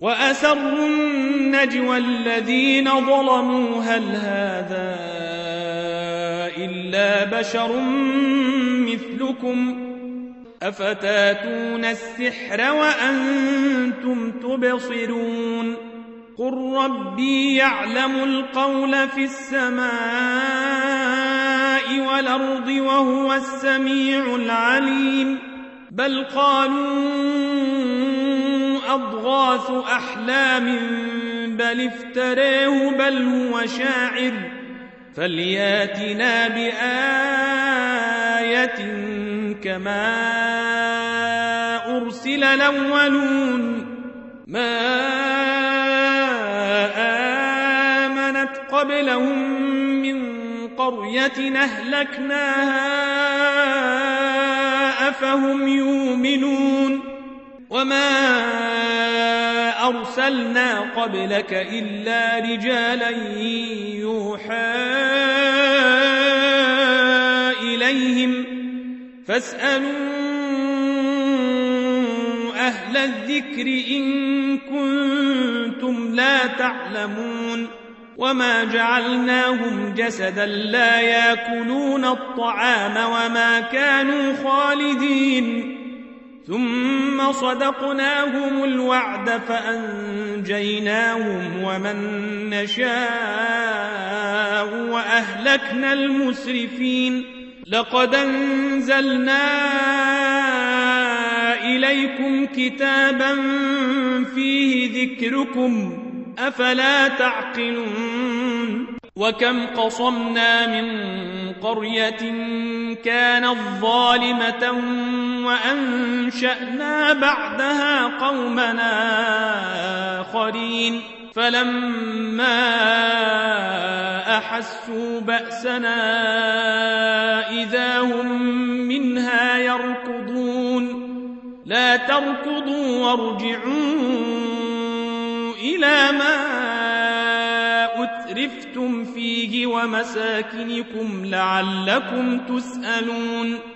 وأسروا النجوى الذين ظلموا. هل هذا إلا بشر مثلكم؟ أفتاتون السحر وأنتم تبصرون؟ قل ربي يعلم القول في السماء والأرض وهو السميع العليم. بل قالوا أضغاث أحلام بل افتريه بل هو شاعر. فلياتنا بآية كما أرسل الأولون. ما آمنت قبلهم من قرية أهلكناها أفهم يؤمنون. وما أرسلنا قبلك إلا رجالا يوحى إليهم فاسألوا أهل الذكر إن كنتم لا تعلمون وما جعلناهم جسدا لا ياكلون الطعام وما كانوا خالدين ثم صدقناهم الوعد فأنجيناهم ومن نشاء وأهلكنا المسرفين لقد أنزلنا إليكم كتابا فيه ذكركم أفلا تعقلون وكم قصمنا من قرية كانت ظالمة وأنشأنا بعدها قومنا آخرين. فلما أحسوا بأسنا إذا هم منها يركضون. لا تركضوا وارجعوا إلى ما أترفتم فيه ومساكنكم لعلكم تسألون.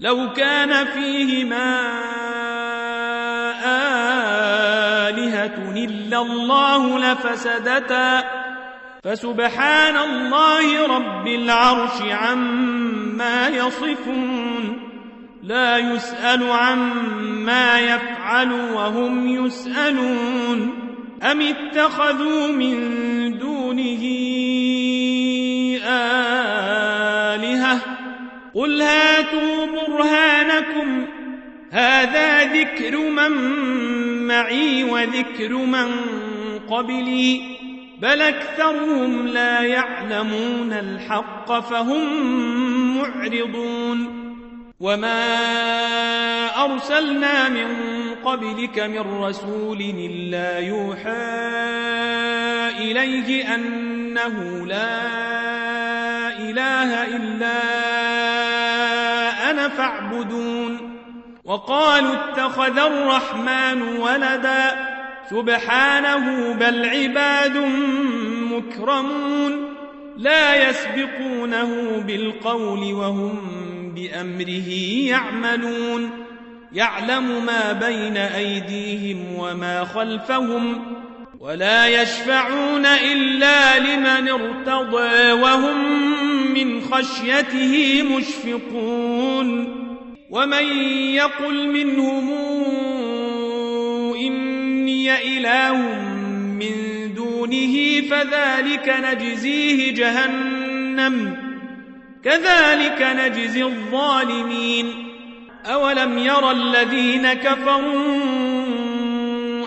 لو كان فيهما آلهة إلا الله لفسدتا. فسبحان الله رب العرش عما يصفون. لا يسأل عما يفعل وهم يسألون. أم اتخذوا من قل هاتوا برهانكم هذا ذكر من معي وذكر من قبلي بل أكثرهم لا يعلمون الحق فهم معرضون وما أرسلنا من قبلك من رسول إلا يوحى إليه أنه لا إله إلا أنا فاعبدون وقالوا اتخذ الرحمن ولدا سبحانه بل عباد مكرمون لا يسبقونه بالقول وهم بأمره يعملون يعلم ما بين أيديهم وما خلفهم ولا يشفعون إلا لمن ارتضى وهم من خشيته مشفقون ومن يقل منهم إني إله من دونه فذلك نجزيه جهنم كذلك نجزي الظالمين أولم يرى الذين كفروا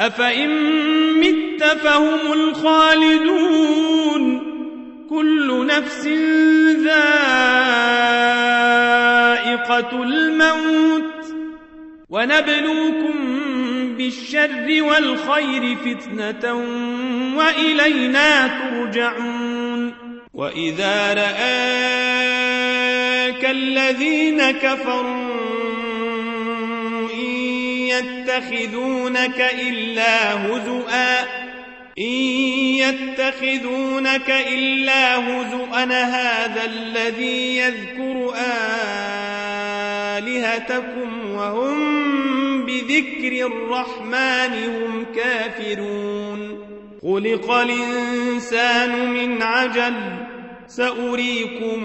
أفإن مت فهم الخالدون كل نفس ذائقة الموت ونبلوكم بالشر والخير فتنة وإلينا ترجعون وإذا رآك الذين كفروا يتخذونك إلا هزؤا إن يتخذونك إلا هزؤا هذا الذي يذكر آلهتكم وهم بذكر الرحمن هم كافرون. خلق الإنسان من عجل سأريكم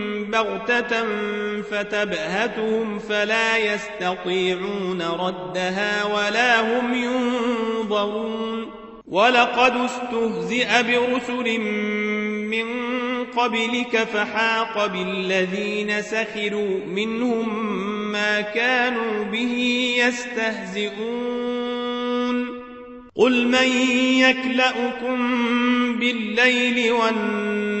بغتة فتبهتهم فلا يستطيعون ردها ولا هم ينظرون ولقد استهزئ برسل من قبلك فحاق بالذين سخروا منهم ما كانوا به يستهزئون قل من يكلأكم بالليل والنهار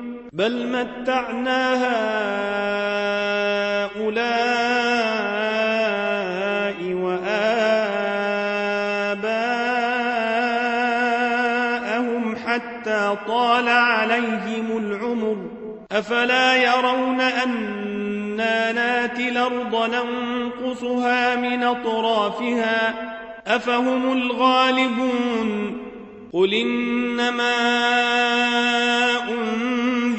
بل متعنا هؤلاء وآباءهم حتى طال عليهم العمر. أفلا يرون أنا ناتي الأرض ننقصها من أطرافها؟ أفهم الغالبون؟ قل إنما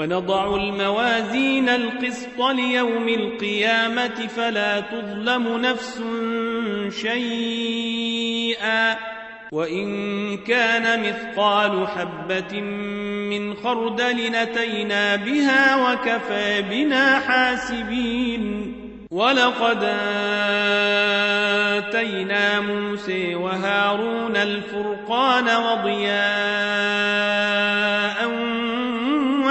ونضع الموازين القسط ليوم القيامة فلا تظلم نفس شيئا. وإن كان مثقال حبة من خردل نتينا بها وكفى بنا حاسبين. ولقد آتينا موسى وهارون الفرقان وضياء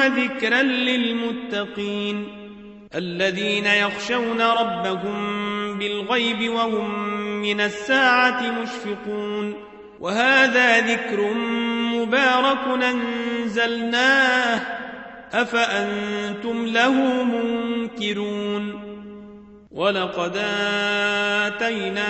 وذكرا للمتقين الذين يخشون ربهم بالغيب وهم من الساعة مشفقون وهذا ذكر مبارك أنزلناه أفأنتم له منكرون ولقد آتينا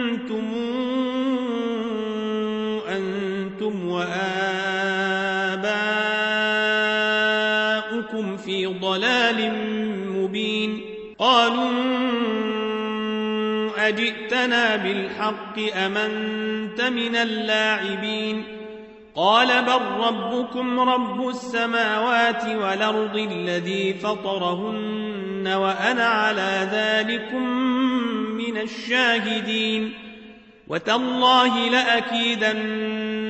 وآباؤكم في ضلال مبين. قالوا أجئتنا بالحق أمنت من اللاعبين. قال بل ربكم رب السماوات والأرض الذي فطرهن وأنا على ذلكم من الشاهدين. وتالله لأكيدن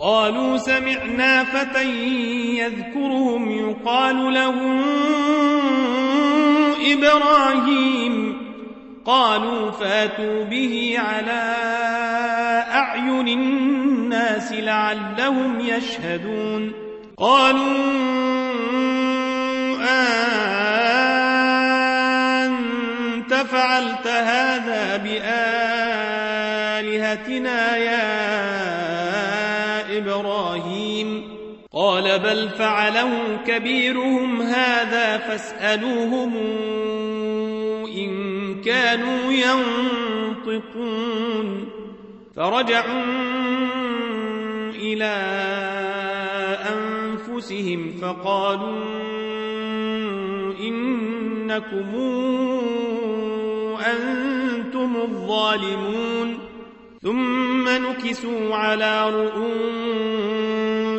قالوا سمعنا فتى يذكرهم يقال له إبراهيم. قالوا فاتوا به على أعين الناس لعلهم يشهدون. قالوا أنت فعلت هذا بآلهتنا يا قال بل فعله كبيرهم هذا فاسألوهم إن كانوا ينطقون. فرجعوا إلى أنفسهم فقالوا إنكم أنتم الظالمون. ثم نكسوا على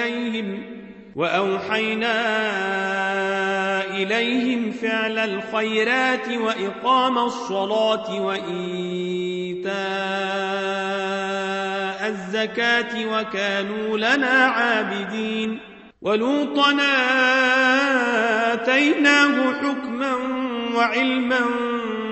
إليهم وأوحينا إليهم فعل الخيرات وإقام الصلاة وإيتاء الزكاة وكانوا لنا عابدين ولوطنا آتيناه حكما وعلما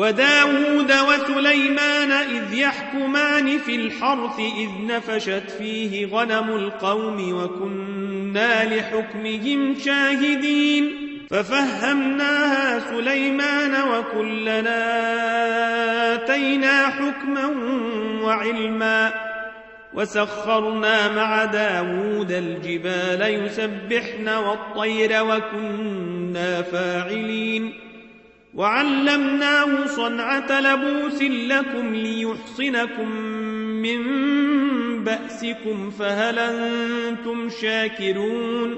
وداود وسليمان إذ يحكمان في الحرث إذ نفشت فيه غنم القوم وكنا لحكمهم شاهدين ففهمناها سليمان وكلنا آتينا حكما وعلما وسخرنا مع داود الجبال يسبحن والطير وكنا فاعلين وعلمناه صنعة لبوس لكم ليحصنكم من بأسكم فهل أنتم شاكرون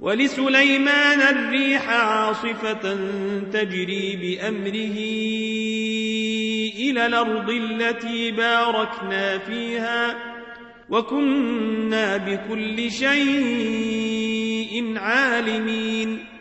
ولسليمان الريح عاصفة تجري بأمره إلى الأرض التي باركنا فيها وكنا بكل شيء عالمين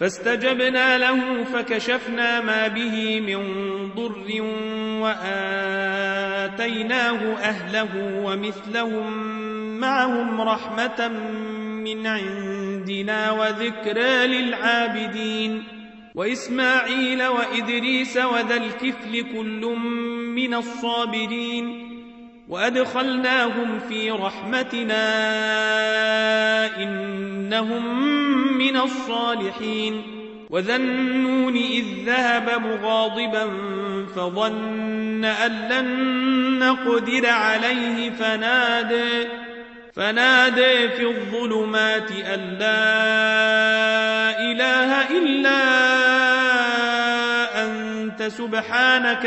فاستجبنا له فكشفنا ما به من ضر وآتيناه أهله ومثلهم معهم رحمة من عندنا وذكرى للعابدين وإسماعيل وإدريس وذا الكفل كل من الصابرين وأدخلناهم في رحمتنا إنهم من الصالحين وذا النون إذ ذهب مغاضبا فظن أن لن نقدر عليه فنادى فنادى في الظلمات أن لا إله إلا أنت سبحانك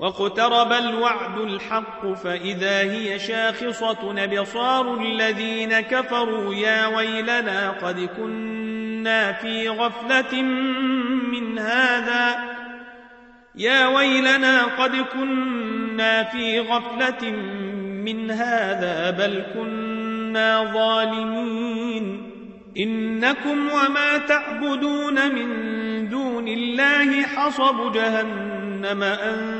واقترب الوعد الحق فإذا هي شاخصة نبصار الذين كفروا يا ويلنا قد كنا في غفلة من هذا. يا ويلنا قد كنا في غفلة من هذا بل كنا ظالمين. إنكم وما تعبدون من دون الله حصب جهنم أنتم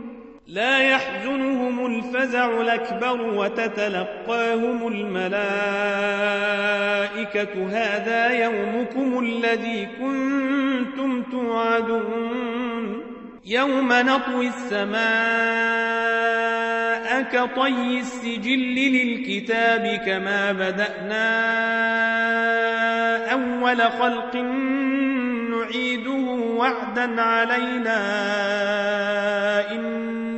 لا يحزنهم الفزع الأكبر وتتلقاهم الملائكة. هذا يومكم الذي كنتم توعدون. يوم نطوي السماء كطي السجل للكتاب كما بدأنا أول خلق نعيده وعدا علينا.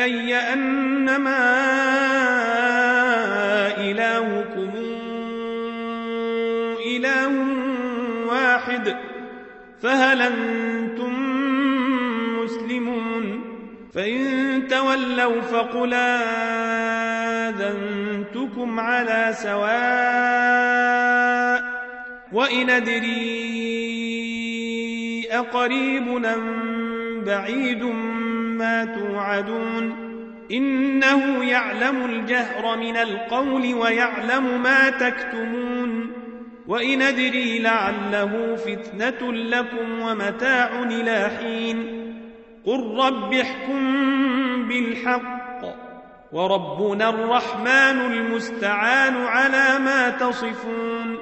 إلي أنما إلهكم إله واحد فهل أنتم مسلمون؟ فإن تولوا فقل آذنتكم على سواء وإن أدري أقريب أم بعيد ما توعدون إنه يعلم الجهر من القول ويعلم ما تكتمون وإن أدري لعله فتنة لكم ومتاع إلى حين قل رب احكم بالحق وربنا الرحمن المستعان على ما تصفون